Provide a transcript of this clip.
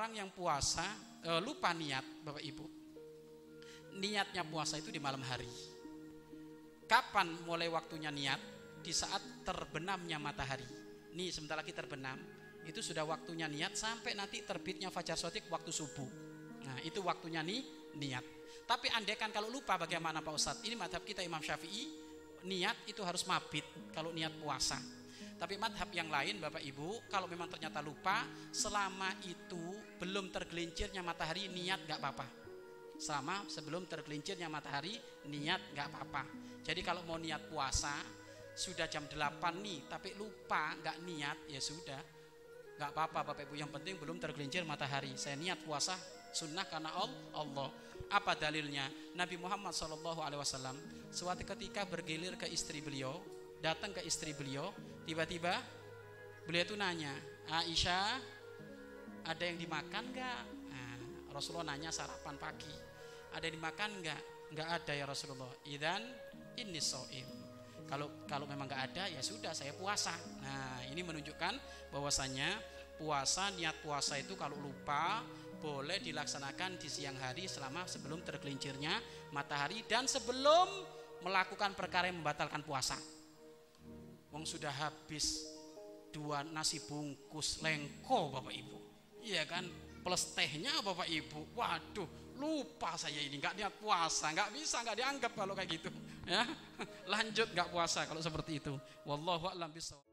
orang yang puasa e, lupa niat Bapak Ibu. Niatnya puasa itu di malam hari. Kapan mulai waktunya niat? Di saat terbenamnya matahari. Nih sebentar lagi terbenam, itu sudah waktunya niat sampai nanti terbitnya fajar sotik waktu subuh. Nah itu waktunya nih niat. Tapi andaikan kalau lupa bagaimana Pak Ustadz? Ini madhab kita Imam Syafi'i, niat itu harus mabit kalau niat puasa. Tapi madhab yang lain Bapak Ibu, kalau memang ternyata lupa, selama itu belum tergelincirnya matahari, niat gak apa-apa. Selama sebelum tergelincirnya matahari, niat gak apa-apa. Jadi kalau mau niat puasa, sudah jam 8 nih, tapi lupa gak niat, ya sudah. Gak apa-apa Bapak Ibu, yang penting belum tergelincir matahari. Saya niat puasa sunnah karena Allah. Apa dalilnya? Nabi Muhammad SAW suatu ketika bergilir ke istri beliau, datang ke istri beliau, tiba-tiba beliau itu nanya, Aisyah, ada yang dimakan nggak? Nah, Rasulullah nanya sarapan pagi, ada yang dimakan nggak? Nggak ada ya Rasulullah. Idan ini soim. Kalau kalau memang nggak ada ya sudah saya puasa. Nah ini menunjukkan bahwasanya puasa niat puasa itu kalau lupa boleh dilaksanakan di siang hari selama sebelum tergelincirnya matahari dan sebelum melakukan perkara yang membatalkan puasa. Wong sudah habis dua nasi bungkus lengko Bapak Ibu. Iya kan? Plus tehnya Bapak Ibu. Waduh, lupa saya ini nggak niat puasa, nggak bisa, nggak dianggap kalau kayak gitu. Ya, lanjut nggak puasa kalau seperti itu. Wallahu a'lam bishawab.